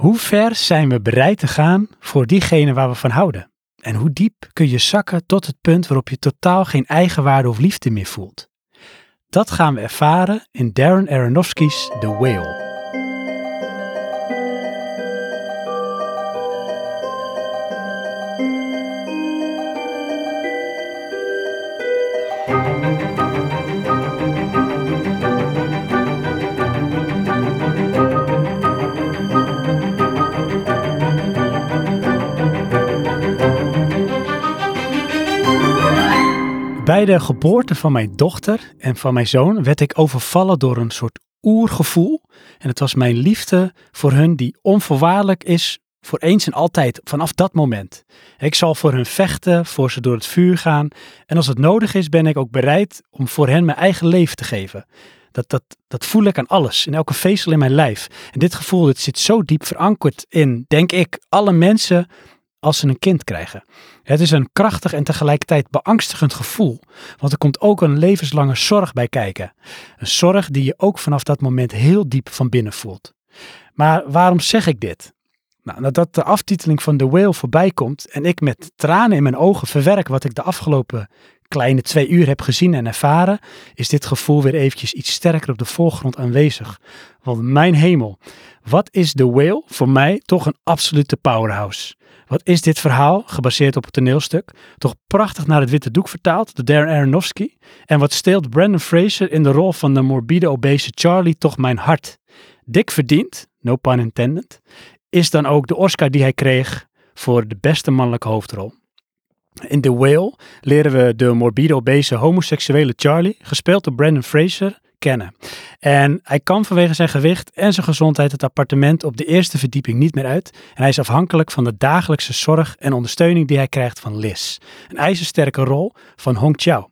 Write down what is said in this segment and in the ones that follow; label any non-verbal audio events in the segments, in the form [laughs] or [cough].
Hoe ver zijn we bereid te gaan voor diegene waar we van houden? En hoe diep kun je zakken tot het punt waarop je totaal geen eigenwaarde of liefde meer voelt? Dat gaan we ervaren in Darren Aronofsky's The Whale. Bij de geboorte van mijn dochter en van mijn zoon werd ik overvallen door een soort oergevoel. En het was mijn liefde voor hun die onvoorwaardelijk is voor eens en altijd vanaf dat moment. Ik zal voor hun vechten, voor ze door het vuur gaan. En als het nodig is, ben ik ook bereid om voor hen mijn eigen leven te geven. Dat, dat, dat voel ik aan alles, in elke vezel in mijn lijf. En dit gevoel dit zit zo diep verankerd in, denk ik, alle mensen als ze een kind krijgen. Het is een krachtig en tegelijkertijd beangstigend gevoel, want er komt ook een levenslange zorg bij kijken. Een zorg die je ook vanaf dat moment heel diep van binnen voelt. Maar waarom zeg ik dit? Nou, nadat de aftiteling van The Whale voorbij komt en ik met tranen in mijn ogen verwerk wat ik de afgelopen kleine twee uur heb gezien en ervaren, is dit gevoel weer eventjes iets sterker op de voorgrond aanwezig. Want mijn hemel, wat is The Whale voor mij toch een absolute powerhouse. Wat is dit verhaal, gebaseerd op het toneelstuk, toch prachtig naar het witte doek vertaald door Darren Aronofsky? En wat steelt Brandon Fraser in de rol van de morbide obese Charlie toch mijn hart? Dik verdiend, no pun intended, is dan ook de Oscar die hij kreeg voor de beste mannelijke hoofdrol. In The Whale leren we de morbide obese homoseksuele Charlie, gespeeld door Brandon Fraser, kennen. En hij kan vanwege zijn gewicht en zijn gezondheid het appartement op de eerste verdieping niet meer uit. En hij is afhankelijk van de dagelijkse zorg en ondersteuning die hij krijgt van Liz. Een ijzersterke rol van Hong Chao.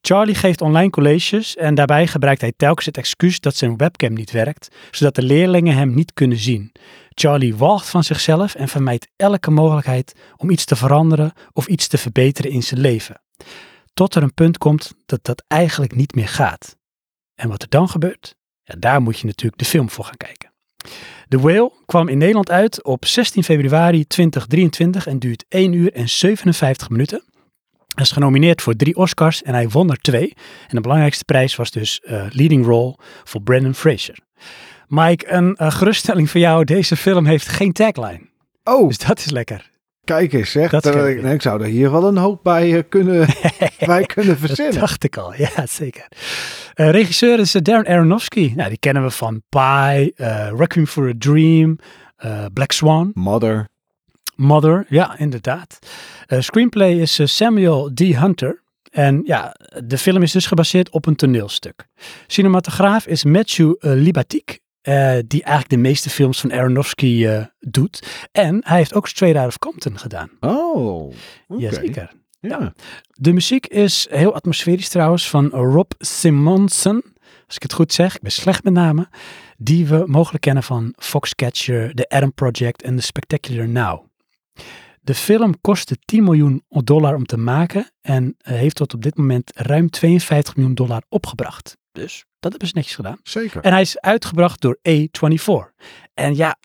Charlie geeft online colleges en daarbij gebruikt hij telkens het excuus dat zijn webcam niet werkt, zodat de leerlingen hem niet kunnen zien. Charlie walgt van zichzelf en vermijdt elke mogelijkheid om iets te veranderen of iets te verbeteren in zijn leven. Tot er een punt komt dat dat eigenlijk niet meer gaat. En wat er dan gebeurt, ja, daar moet je natuurlijk de film voor gaan kijken. The Whale kwam in Nederland uit op 16 februari 2023 en duurt 1 uur en 57 minuten. Hij is genomineerd voor drie Oscars en hij won er twee. En de belangrijkste prijs was dus uh, leading role voor Brendan Fraser. Mike, een uh, geruststelling voor jou. Deze film heeft geen tagline. Oh. Dus dat is lekker. Kijk eens, zeg. Dat ik, ik, zou er hier wel een hoop bij uh, kunnen, [laughs] bij kunnen verzinnen. dat dacht ik al, [laughs] ja zeker. Uh, regisseur is Darren Aronofsky. Nou, die kennen we van Pie, uh, Requiem for a Dream, Black Swan. Mother. Mother, ja, inderdaad. screenplay is Samuel D. Hunter. En ja, de film is dus gebaseerd op een toneelstuk. Cinematograaf is Matthew Libatique. Uh, die eigenlijk de meeste films van Aronofsky uh, doet. En hij heeft ook Straight Out of Compton gedaan. Oh, okay. Jazeker. Ja. ja. De muziek is heel atmosferisch trouwens van Rob Simonson. Als ik het goed zeg, ik ben slecht met namen. Die we mogelijk kennen van Foxcatcher, The Adam Project en The Spectacular Now. De film kostte 10 miljoen dollar om te maken en heeft tot op dit moment ruim 52 miljoen dollar opgebracht. Dus dat hebben ze netjes gedaan. Zeker. En hij is uitgebracht door A24. En ja,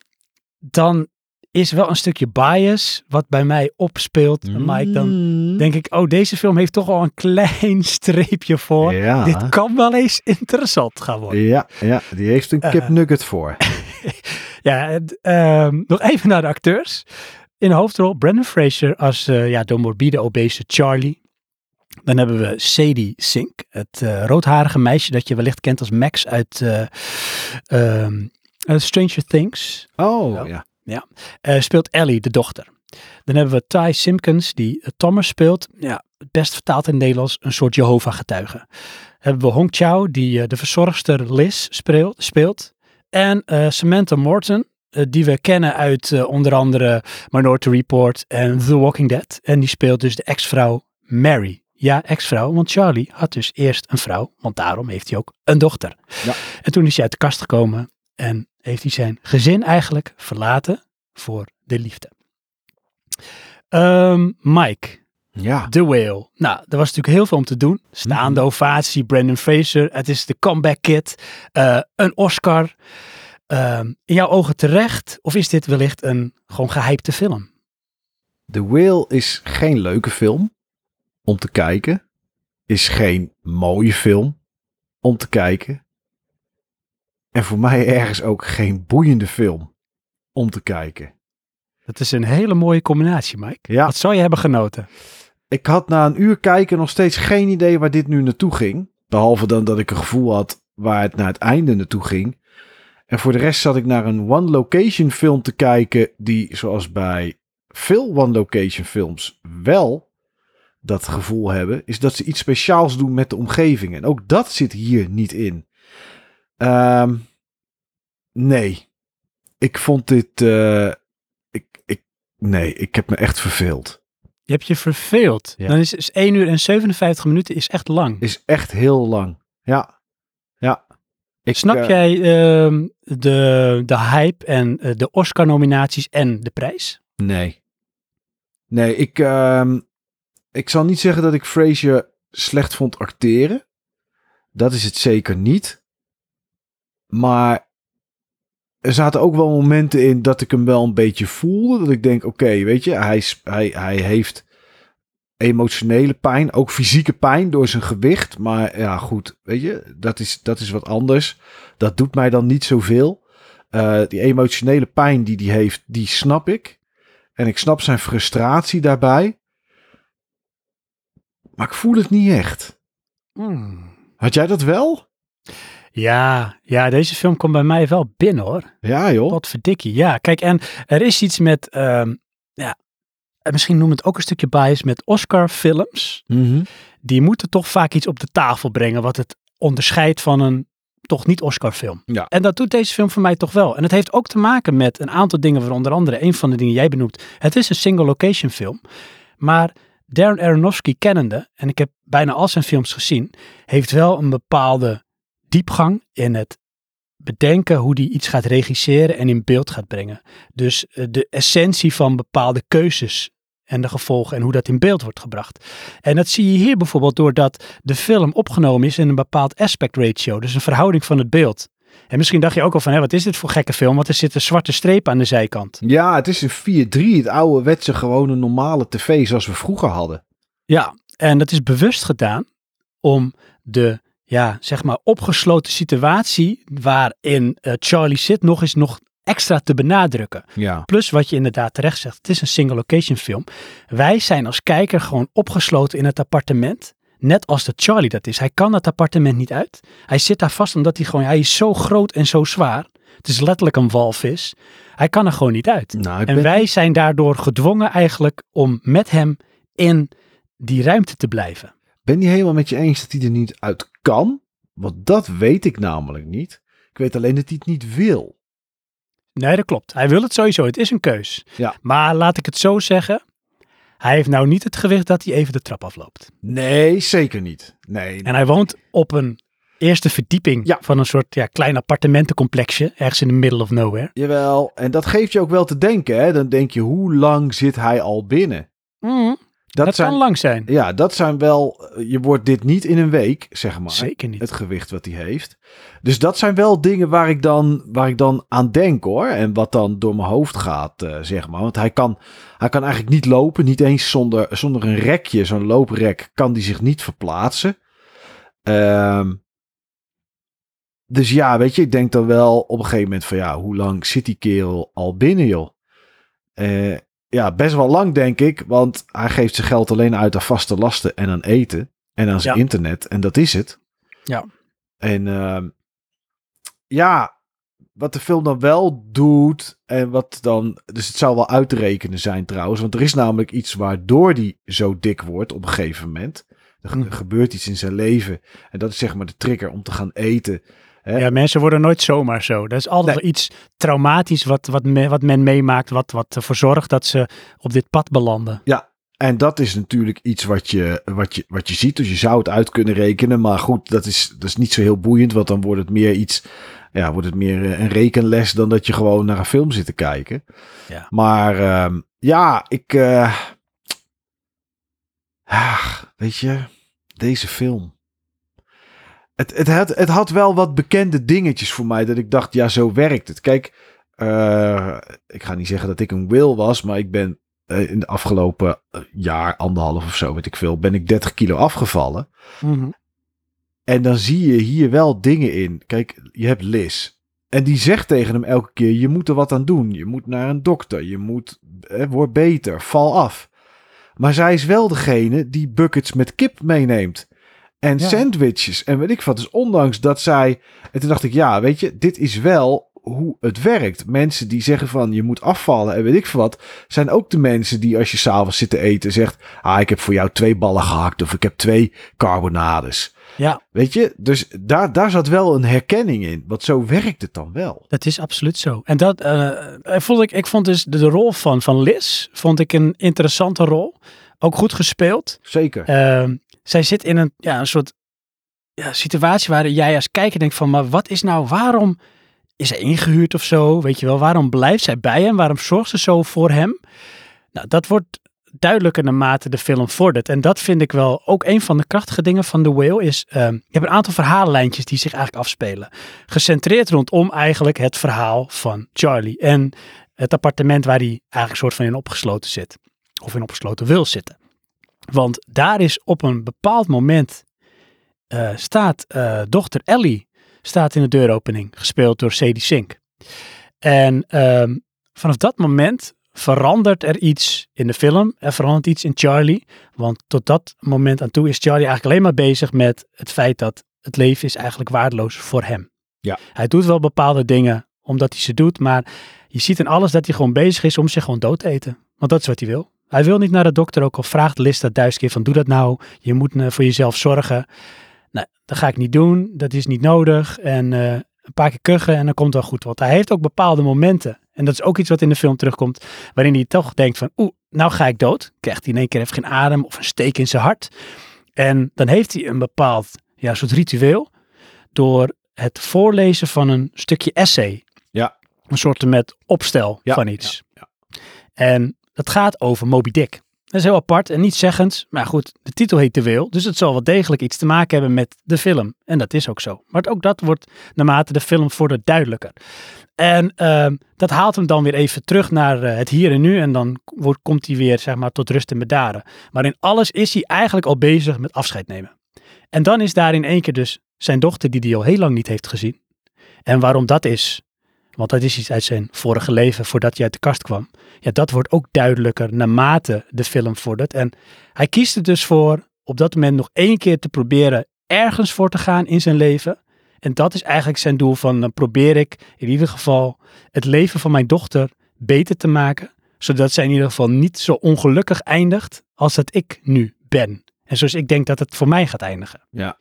dan is wel een stukje bias wat bij mij opspeelt. Mm. Mike, dan denk ik, oh, deze film heeft toch al een klein [laughs] streepje voor. Ja. Dit kan wel eens interessant gaan worden. Ja, ja die heeft een kipnugget uh, voor. [laughs] ja, uh, nog even naar de acteurs. In de hoofdrol Brandon Fraser als uh, ja, de morbide obese Charlie. Dan hebben we Sadie Sink, het uh, roodharige meisje dat je wellicht kent als Max uit uh, uh, Stranger Things. Oh, ja. ja. speelt Ellie, de dochter. Dan hebben we Ty Simpkins, die Thomas speelt. Ja, best vertaald in het Nederlands, een soort Jehovah-getuige. Hebben we Hong Chao, die de verzorgster Liz speelt. speelt. En Samantha Morton, die we kennen uit onder andere Minority Report en The Walking Dead. En die speelt dus de ex-vrouw Mary. Ja, ex-vrouw, want Charlie had dus eerst een vrouw, want daarom heeft hij ook een dochter. Ja. En toen is hij uit de kast gekomen en heeft hij zijn gezin eigenlijk verlaten voor de liefde. Um, Mike, ja. The Whale. Nou, er was natuurlijk heel veel om te doen. Staande Mhm. ovatie, Brandon Fraser. Het is de comeback kid. Uh, een Oscar. ehm, in jouw ogen terecht? Of is dit wellicht een gewoon gehypte film? The Whale is geen leuke film om te kijken. Is geen mooie film om te kijken. En voor mij ergens ook geen boeiende film om te kijken. Dat is een hele mooie combinatie, Mike. Ja. Wat zou je hebben genoten? Ik had na een uur kijken nog steeds geen idee waar dit nu naartoe ging. Behalve dan dat ik een gevoel had waar het naar het einde naartoe ging. En voor de rest zat ik naar een one-location film te kijken. Die, zoals bij veel one-location films, wel dat gevoel hebben. Is dat ze iets speciaals doen met de omgeving. En ook dat zit hier niet in. Ehm, nee. Ik vond dit. eh, ik, ik, nee, ik heb me echt verveeld. Je hebt je verveeld. Ja. Dan is, is 1 uur en 57 minuten is echt lang. Is echt heel lang. Ja. Ja. Ik, Snap eh, jij ehm, de, de hype en eh, de Oscar-nominaties en de prijs? Nee. Nee, ik, ehm, ik zal niet zeggen dat ik Frasier slecht vond acteren. Dat is het zeker niet. Maar er zaten ook wel momenten in dat ik hem wel een beetje voelde. Dat ik denk, oké, weet je, hij, hij, hij heeft emotionele pijn, ook fysieke pijn door zijn gewicht. Maar ja, goed, weet je, dat is, dat is wat anders. Dat doet mij dan niet zoveel. Eh, die emotionele pijn die hij heeft, die snap ik. En ik snap zijn frustratie daarbij. Maar ik voel het niet echt. Hmm. Had jij dat wel? Ja, ja, deze film komt bij mij wel binnen hoor. Ja, joh. Wat verdikkie. Ja, kijk, en er is iets met, ehm, ja, en misschien noem het ook een stukje bias met Oscar-films. Mhm. Die moeten toch vaak iets op de tafel brengen wat het onderscheidt van een toch niet Oscar-film. Ja. En dat doet deze film voor mij toch wel. En het heeft ook te maken met een aantal dingen, waar onder andere een van de dingen jij benoemt. Het is een single-location film, maar Darren Aronofsky kennende, en ik heb bijna al zijn films gezien, heeft wel een bepaalde diepgang in het bedenken hoe die iets gaat regisseren en in beeld gaat brengen. Dus eh, de essentie van bepaalde keuzes en de gevolgen en hoe dat in beeld wordt gebracht. En dat zie je hier bijvoorbeeld doordat de film opgenomen is in een bepaald aspect ratio, dus een verhouding van het beeld. En misschien dacht je ook al van, hé, wat is dit voor gekke film, want er zitten zwarte strepen aan de zijkant. Ja, het is een 4-3. Het ouderwetse gewone normale tv zoals we vroeger hadden. Ja, en dat is bewust gedaan om de, ja, zeg maar, opgesloten situatie waarin eh, Charlie zit nog eens nog extra te benadrukken. Ja. Plus wat je inderdaad terecht zegt, het is een single location film. Wij zijn als kijker gewoon opgesloten in het appartement. Net als dat Charlie dat is. Hij kan dat appartement niet uit. Hij zit daar vast omdat hij gewoon, hij is zo groot en zo zwaar. Het is letterlijk een walvis. Hij kan er gewoon niet uit. Nou, En wij zijn daardoor gedwongen eigenlijk om met hem in die ruimte te blijven. ben niet helemaal met je eens dat hij er niet uit kan. Want dat weet ik namelijk niet. Ik weet alleen dat hij het niet wil. Nee, dat klopt. Hij wil het sowieso. Het is een keus. Ja. Maar laat ik het zo zeggen. Hij heeft nou niet het gewicht dat hij even de trap afloopt. Nee, zeker niet. Nee. En hij woont op een eerste verdieping Ja. van een soort ja, klein appartementencomplexje. Ergens in the middle of nowhere. Jawel, en dat geeft je ook wel te denken. Hè? Dan denk je, hoe lang zit hij al binnen? Dat, Dat, zijn, kan lang zijn. ja, dat zijn wel. Je wordt dit niet in een week, zeg maar. Zeker niet. Het gewicht wat hij heeft. Dus dat zijn wel dingen waar ik dan, waar ik dan aan denk hoor. En wat dan door mijn hoofd gaat, eh, zeg maar. Want hij kan, hij kan eigenlijk niet lopen. Niet eens zonder, zonder een rekje, zo'n looprek, kan hij zich niet verplaatsen. Ehm, dus ja, weet je, ik denk dan wel op een gegeven moment van ja, hoe lang zit die kerel al binnen, joh? Eh, ja, best wel lang, denk ik. Want hij geeft zijn geld alleen uit aan vaste lasten en aan eten. En aan zijn Ja. internet. En dat is het. Ja. En ehm, ja, wat de film dan wel doet. En wat dan. Dus het zou wel uit te rekenen zijn trouwens. Want er is namelijk iets waardoor die zo dik wordt op een gegeven moment. Er Mhm. gebeurt iets in zijn leven. En dat is zeg maar de trigger om te gaan eten. Hè? Ja, mensen worden nooit zomaar zo. Dat is altijd iets traumatisch wat, wat, me- wat men meemaakt. Wat, wat ervoor zorgt dat ze op dit pad belanden. En dat is natuurlijk iets wat je, wat, je, wat je ziet. Dus je zou het uit kunnen rekenen. Maar goed, dat is, dat is niet zo heel boeiend. Want dan wordt het meer iets. Ja, wordt het meer eh, een rekenles dan dat je gewoon naar een film zit te kijken. Ja. Maar ehm, ja, ik. eh, ah, weet je, deze film. Het, het, had, het had wel wat bekende dingetjes voor mij. Dat ik dacht, ja, zo werkt het. Kijk, eh, ik ga niet zeggen dat ik een Will was, maar ik ben eh, in de afgelopen eh, jaar, anderhalf of zo, weet ik veel, ben ik 30 kilo afgevallen. Mhm. En dan zie je hier wel dingen in. Kijk, je hebt Liz. En die zegt tegen hem elke keer: je moet er wat aan doen. Je moet naar een dokter. Je moet, eh, word beter. Val af. Maar zij is wel degene die buckets met kip meeneemt. En Ja. sandwiches en weet ik wat. Dus ondanks dat zij. En toen dacht ik: ja, weet je, dit is wel hoe het werkt. Mensen die zeggen van je moet afvallen en weet ik wat. Zijn ook de mensen die als je s'avonds zit te eten zegt: ah, ik heb voor jou twee ballen gehakt. Of ik heb twee carbonades. Ja, Weet je, dus daar, daar zat wel een herkenning in. Want zo werkt het dan wel. dat is absoluut zo. En dat eh, vond ik, ik vond dus de, de rol van, van Liz, vond ik een interessante rol. Ook goed gespeeld. Zeker. Ehm, zij zit in een, ja, een soort ja, situatie waar jij als kijker denkt van, maar wat is nou, waarom is hij ingehuurd of zo? Weet je wel, waarom blijft zij bij hem? Waarom zorgt ze zo voor hem? Nou, dat wordt duidelijker naarmate de film vordert. En dat vind ik wel ook een van de krachtige dingen van The Whale is, ehm, je hebt een aantal verhaallijntjes die zich eigenlijk afspelen. Gecentreerd rondom eigenlijk het verhaal van Charlie en het appartement waar hij eigenlijk soort van in opgesloten zit. Of in opgesloten wil zitten. Want daar is op een bepaald moment eh, staat eh, dochter Ellie staat in de deuropening, gespeeld door Sadie Sink. En ehm, vanaf dat moment verandert er iets in de film. Er verandert iets in Charlie. Want tot dat moment aan toe is Charlie eigenlijk alleen maar bezig met het feit dat het leven is eigenlijk waardeloos voor hem. Ja. Hij doet wel bepaalde dingen omdat hij ze doet, maar je ziet in alles dat hij gewoon bezig is om zich gewoon dood te eten. Want dat is wat hij wil. Hij wil niet naar de dokter, ook al vraagt Liz dat duizend keer van doe dat nou. Je moet eh, voor jezelf zorgen. Nou, dat ga ik niet doen. Dat is niet nodig. En eh, een paar keer kuchen en dan komt het wel goed. Want hij heeft ook bepaalde momenten. En dat is ook iets wat in de film terugkomt. Waarin hij toch denkt van oeh, nou ga ik dood. Krijgt hij in één keer even geen adem of een steek in zijn hart. En dan heeft hij een bepaald ja, soort ritueel. Door het voorlezen van een stukje essay. Ja. Een soort met opstel Ja, van iets. En dat gaat over Moby Dick. Dat is heel apart en niet zeggend. Maar goed, de titel heet De Whale. Dus het zal wel degelijk iets te maken hebben met de film. En dat is ook zo. Maar ook dat wordt naarmate de film vordert duidelijker. En ehm, dat haalt hem dan weer even terug naar eh, het hier en nu. En dan wordt, komt hij weer zeg maar, tot rust en bedaren. Maar in alles is hij eigenlijk al bezig met afscheid nemen. En dan is daar in één keer dus zijn dochter die hij al heel lang niet heeft gezien. En waarom dat is, want dat is iets uit zijn vorige leven voordat hij uit de kast kwam. Ja, dat wordt ook duidelijker naarmate de film vordert. En hij kiest er dus voor op dat moment nog één keer te proberen ergens voor te gaan in zijn leven. En dat is eigenlijk zijn doel van dan probeer ik in ieder geval het leven van mijn dochter beter te maken. Zodat zij in ieder geval niet zo ongelukkig eindigt als dat ik nu ben. En zoals ik denk dat het voor mij gaat eindigen. Ja.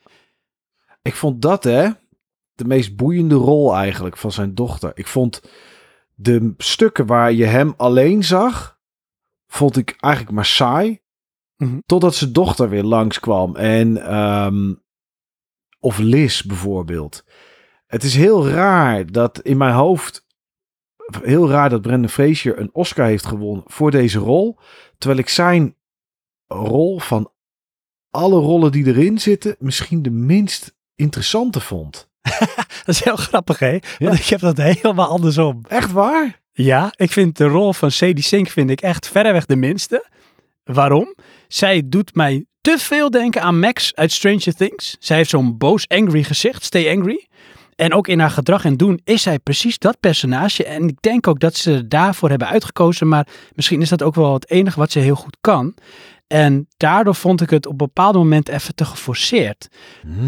Ik vond dat, hè, de meest boeiende rol eigenlijk van zijn dochter. Ik vond de stukken waar je hem alleen zag, vond ik eigenlijk maar saai. Mhm. Totdat zijn dochter weer langskwam. En, ehm, of Liz bijvoorbeeld. Het is heel raar dat in mijn hoofd, heel raar dat Brendan Fraser een Oscar heeft gewonnen voor deze rol. Terwijl ik zijn rol van alle rollen die erin zitten, misschien de minst interessante vond. [laughs] Dat is heel grappig, hè? Want ik heb dat helemaal andersom. Echt waar? Ja, ik vind de rol van Sadie Sink vind ik echt verreweg de minste. Waarom? Zij doet mij te veel denken aan Max uit Stranger Things. Zij heeft zo'n boos, angry gezicht, stay angry. En ook in haar gedrag en doen is zij precies dat personage. En ik denk ook dat ze daarvoor hebben uitgekozen. Maar misschien is dat ook wel het enige wat ze heel goed kan. En daardoor vond ik het op een bepaald moment even te geforceerd.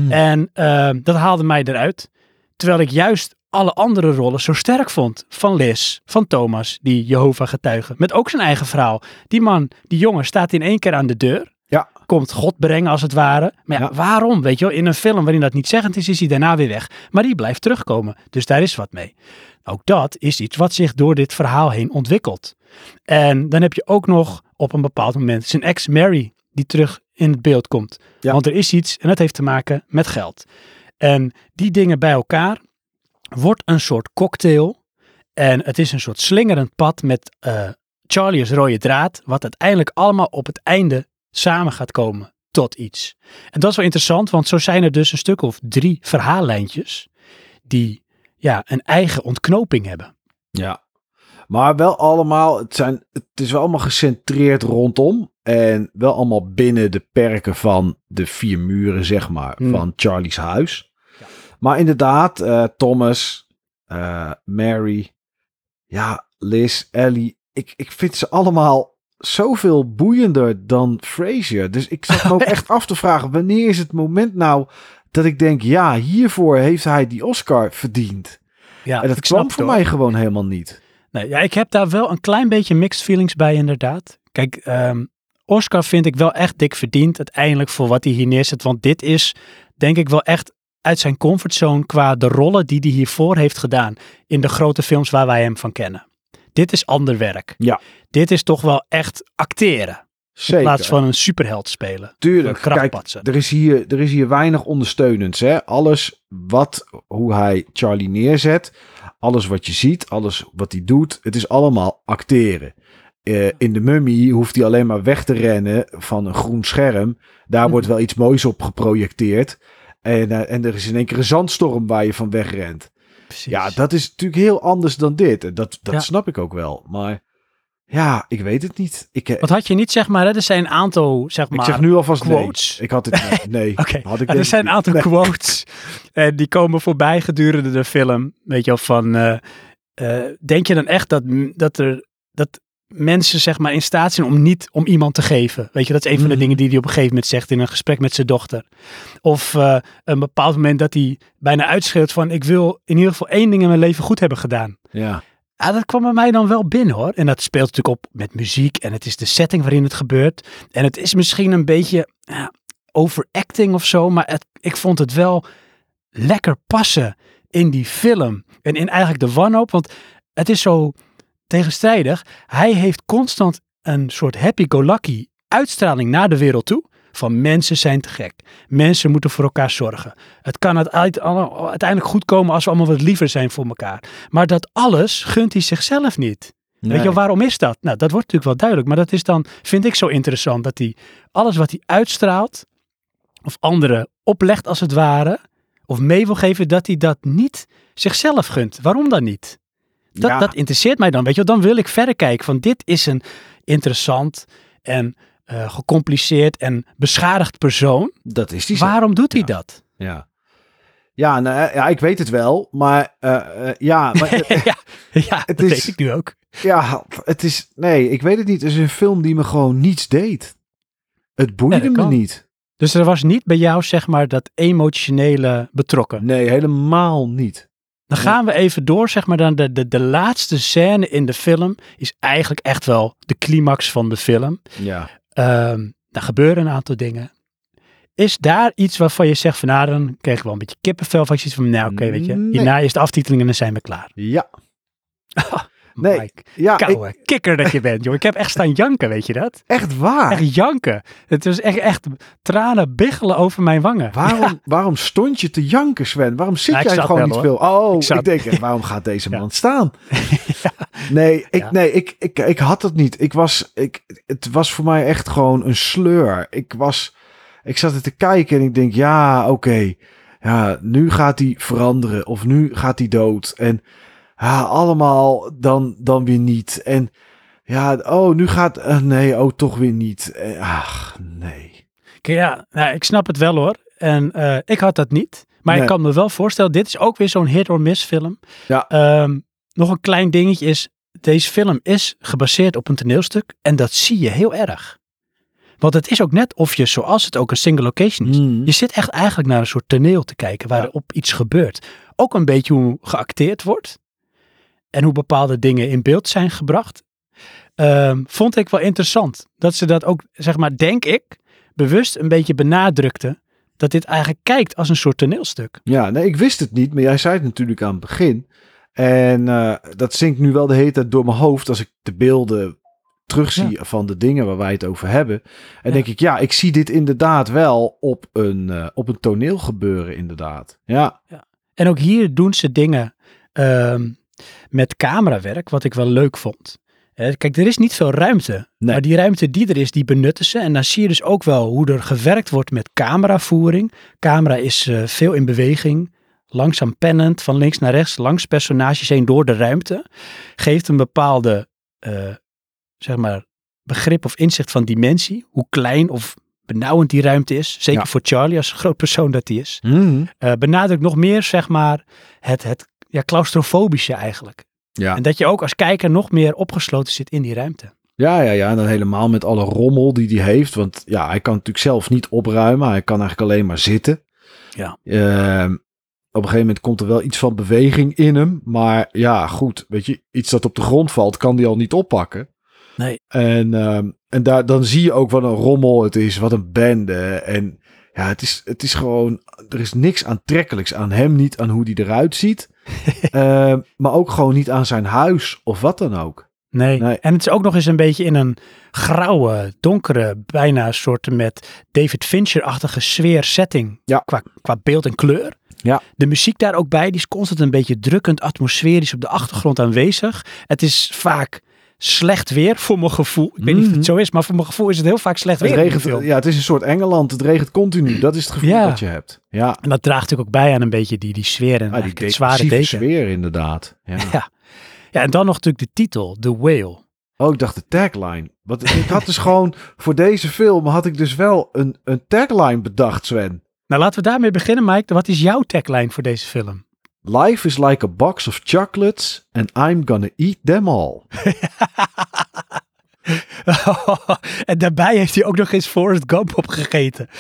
En eh, dat haalde mij eruit. Terwijl ik juist alle andere rollen zo sterk vond. Van Liz, van Thomas, die Jehovah getuige. Met ook zijn eigen verhaal. Die man, die jongen, staat in één keer aan de deur. Ja. Komt God brengen als het ware. Maar ja, Ja. waarom? Weet je wel, in een film waarin dat niet zeggend is, is hij daarna weer weg. Maar die blijft terugkomen. Dus daar is wat mee. Ook dat is iets wat zich door dit verhaal heen ontwikkelt. En dan heb je ook nog op een bepaald moment zijn ex Mary, die terug in het beeld komt. Ja. Want er is iets en dat heeft te maken met geld. En die dingen bij elkaar wordt een soort cocktail. En het is een soort slingerend pad met eh, Charlie als rode draad. Wat uiteindelijk allemaal op het einde samen gaat komen tot iets. En dat is wel interessant, want zo zijn er dus een stuk of drie verhaallijntjes die ja, een eigen ontknoping hebben. Ja. Maar wel allemaal, het, zijn, het is wel allemaal gecentreerd rondom. En wel allemaal binnen de perken van de vier muren, zeg maar, Hmm. van Charlie's huis. Ja. Maar inderdaad, eh, Thomas, eh, Mary, ja, Liz, Ellie. Ik, ik vind ze allemaal zoveel boeiender dan Frasier. Dus ik zat me ook [laughs] echt af te vragen, wanneer is het moment nou dat ik denk, ja, hiervoor heeft hij die Oscar verdiend. Ja, en dat kwam voor hoor. mij gewoon helemaal niet. Nee, ja, ik heb daar wel een klein beetje mixed feelings bij, inderdaad. Kijk, ehm, Oscar vind ik wel echt dik verdiend uiteindelijk voor wat hij hier neerzet. Want dit is, denk ik, wel echt uit zijn comfortzone qua de rollen die hij hiervoor heeft gedaan in de grote films waar wij hem van kennen. Dit is ander werk. Ja. Dit is toch wel echt acteren. Zeker. In plaats van een superheld spelen. Tuurlijk. Kijk, er is, hier, er is hier weinig ondersteunends. Hè? Alles wat, hoe hij Charlie neerzet, alles wat je ziet, alles wat hij doet, het is allemaal acteren. Eh, in de mummy hoeft hij alleen maar weg te rennen van een groen scherm. Daar wordt wel iets moois op geprojecteerd. En, eh, en er is in één keer een zandstorm waar je van wegrent. Precies. Ja, dat is natuurlijk heel anders dan dit. En dat, dat Ja. snap ik ook wel. Maar ja, ik weet het niet. Ik, eh, Want had je niet, zeg maar, hè, er zijn een aantal, zeg ik maar, zeg nu alvast quotes. nee. Ik had het nee. [laughs] Oké, had ik er zijn ik een aantal. Nee. quotes [laughs] en die komen voorbij gedurende de film. Weet je wel, van eh, eh, denk je dan echt dat, dat er dat mensen zeg maar in staat zijn om niet om iemand te geven? Weet je, dat is een van de Mhm. dingen die hij op een gegeven moment zegt in een gesprek met zijn dochter. Of een bepaald moment dat hij bijna uitschreeuwt van ik wil in ieder geval één ding in mijn leven goed hebben gedaan. Ja. Ja, dat kwam bij mij dan wel binnen hoor. En dat speelt natuurlijk op met muziek en het is de setting waarin het gebeurt. En het is misschien een beetje ja, overacting of zo, maar het, ik vond het wel lekker passen in die film. En in eigenlijk de wanhoop, want het is zo tegenstrijdig. Hij heeft constant een soort happy-go-lucky uitstraling naar de wereld toe. Van mensen zijn te gek. Mensen moeten voor elkaar zorgen. Het kan uite- uiteindelijk goed komen als we allemaal wat liever zijn voor elkaar. Maar dat alles gunt hij zichzelf niet. Weet je, waarom is dat? Nou, dat wordt natuurlijk wel duidelijk. Maar dat is dan, vind ik zo interessant, dat hij alles wat hij uitstraalt, of anderen oplegt als het ware, of mee wil geven, dat hij dat niet zichzelf gunt. Waarom dan niet? Dat, Ja. dat interesseert mij dan. Weet je, wel. dan wil ik verder kijken van dit is een interessant en eh, gecompliceerd en beschadigd persoon. Dat is die. Waarom doet hij Ja. dat? Ja. Ja, nou, eh, ja, ik weet het wel, maar eh, ja, maar, [laughs] ja, ja Het dat is- weet ik nu ook. ja, het is, nee, ik weet het niet. Het is een film die me gewoon niets deed. Het boeide me kan. niet. Dus er was niet bij jou, zeg maar, dat emotionele betrokken. Nee, helemaal niet. Dan gaan we even door, zeg maar, dan de, de, de laatste scène in de film is eigenlijk echt wel de climax van de film. Ja. Er gebeuren een aantal dingen. Is daar iets waarvan je zegt van, nou, dan kreeg ik wel een beetje kippenvel van je ziet van, nou, oké, weet je, hierna is de aftiteling en dan zijn we klaar. Ja. [laughs] Nee, Mike, Ja, ik, kikker dat je bent, joh. Ik heb echt staan janken, weet je dat? echt waar. Echt janken. Het was echt, echt tranen biggelen over mijn wangen. Waarom, waarom stond je te janken, Sven? Waarom zit jij gewoon wel, niet hoor. veel? Oh, Ik ik, denk, echt, waarom gaat deze [laughs] Ja. man staan? [laughs] Nee, ik, nee ik, ik, ik had het niet. Ik was, ik, het was voor mij echt gewoon een sleur. Ik was, ik zat er te kijken en ik denk, ja, oké. ja, nu gaat hij veranderen of nu gaat hij dood. En ja, allemaal dan, dan weer niet. En ja, oh, nu gaat, eh, nee, oh, toch weer niet. Eh, Ach, nee. Ja, nou, ik snap het wel hoor. En eh, ik had dat niet. Maar ik kan me wel voorstellen, dit is ook weer zo'n hit or miss film. Ja. Ehm, nog een klein dingetje is, deze film is gebaseerd op een toneelstuk. En dat zie je heel erg. Want het is ook net of je, zoals het ook een single location is, Hmm. je zit echt eigenlijk naar een soort toneel te kijken waar Ja. op iets gebeurt. Ook een beetje hoe geacteerd wordt. En hoe bepaalde dingen in beeld zijn gebracht. Ehm, vond ik wel interessant. Dat ze dat ook, zeg maar, denk ik, bewust een beetje benadrukte. Dat dit eigenlijk kijkt als een soort toneelstuk. Ja, nee, ik wist het niet, maar jij zei het natuurlijk aan het begin. En eh, dat zinkt nu wel de hele tijd door mijn hoofd als ik de beelden terugzie van de dingen waar wij het over hebben. En Ja. denk ik, ja, ik zie dit inderdaad wel op een, eh, op een toneel gebeuren, inderdaad. Ja, En ook hier doen ze dingen ehm, met camerawerk, wat ik wel leuk vond. Eh, Kijk, er is niet veel ruimte. Nee. Maar die ruimte die er is, die benutten ze. En dan zie je dus ook wel hoe er gewerkt wordt met cameravoering. Camera is eh, veel in beweging. Langzaam pennend, van links naar rechts, langs personages heen door de ruimte. Geeft een bepaalde, eh, zeg maar, begrip of inzicht van dimensie. Hoe klein of benauwend die ruimte is. Zeker Ja. voor Charlie als groot persoon dat hij is. Mhm. Benadrukt nog meer, zeg maar, het, het ja, claustrofobische eigenlijk. Ja. En dat je ook als kijker nog meer opgesloten zit in die ruimte. Ja, ja, ja. En dan helemaal met alle rommel die hij heeft. Want ja, hij kan natuurlijk zelf niet opruimen. Hij kan eigenlijk alleen maar zitten. Ja. Ehm, op een gegeven moment komt er wel iets van beweging in hem. Maar ja, goed. Weet je, iets dat op de grond valt, kan hij al niet oppakken. Nee. En, ehm, en daar, dan zie je ook wat een rommel het is. Wat een bende. En ja, het is, het is gewoon... Er is niks aantrekkelijks aan hem. Niet aan hoe hij eruit ziet. [laughs] Ehm, maar ook gewoon niet aan zijn huis of wat dan ook. Nee. Nee. En het is ook nog eens een beetje in een grauwe, donkere, bijna soort met David Fincher-achtige sfeer setting. Ja. Qua, qua beeld en kleur. Ja. De muziek daar ook bij, die is constant een beetje drukkend, atmosferisch op de achtergrond aanwezig. Het is vaak slecht weer voor mijn gevoel. Ik weet niet of Mhm. het zo is, maar voor mijn gevoel is het heel vaak slecht Het weer. regent, ja, het is een soort Engeland. Het regent continu. Dat is het gevoel Ja. dat je hebt. Ja, En dat draagt natuurlijk ook bij aan een beetje die, die sfeer en ah, die zware deken. sfeer inderdaad. Ja. [laughs] Ja. ja, en dan nog natuurlijk de titel, The Whale. Oh, ik dacht de tagline. Want ik had dus gewoon voor deze film had ik dus wel een, een tagline bedacht, Sven. Nou, laten we daarmee beginnen, Mike. Wat is jouw tagline voor deze film? Life is like a box of chocolates and I'm gonna eat them all. [laughs] en daarbij heeft hij ook nog eens Forrest Gump opgegeten. [laughs]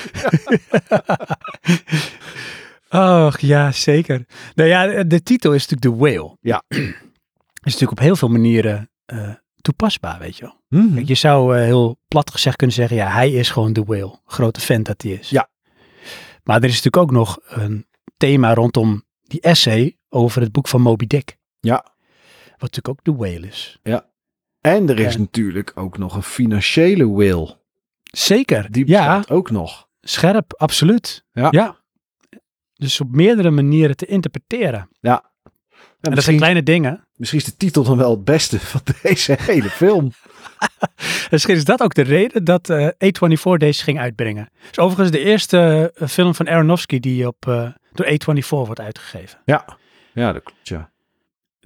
Och, ja, zeker. Nou ja, de titel is natuurlijk The Whale. Ja. [clears throat] is natuurlijk op heel veel manieren eh, toepasbaar, weet je wel. Mhm. Je zou eh, heel plat gezegd kunnen zeggen, ja, hij is gewoon The Whale. Grote fan dat hij is. Ja. Maar er is natuurlijk ook nog een thema rondom die essay over het boek van Moby Dick. Ja. Wat natuurlijk ook The Whale is. En er is Ja. natuurlijk ook nog een financiële will. Zeker. Die ja, ook nog. scherp, absoluut. Ja. Dus op meerdere manieren te interpreteren. Ja, En dat zijn kleine dingen. misschien is de titel dan wel het beste van [laughs] deze hele film. [laughs] Misschien is dat ook de reden dat eh A24 deze ging uitbrengen. Is overigens de eerste eh, film van Aronofsky die op, eh, door A24 wordt uitgegeven. Ja, ja dat klopt, ja.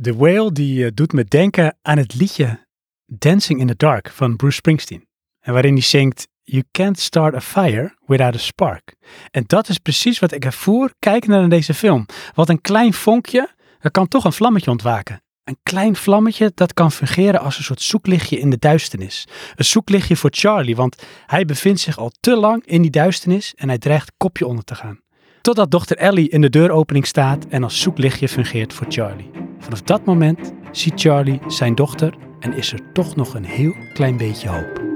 The Whale die eh, doet me denken aan het liedje Dancing in the Dark van Bruce Springsteen. En waarin hij zingt You can't start a fire without a spark. En dat is precies wat ik ervoer kijken naar deze film. Wat een klein vonkje, dat kan toch een vlammetje ontwaken. Een klein vlammetje dat kan fungeren als een soort zoeklichtje in de duisternis. Een zoeklichtje voor Charlie, want hij bevindt zich al te lang in die duisternis en hij dreigt kopje onder te gaan. Totdat dochter Ellie in de deuropening staat en als zoeklichtje fungeert voor Charlie. Vanaf dat moment ziet Charlie zijn dochter en is er toch nog een heel klein beetje hoop.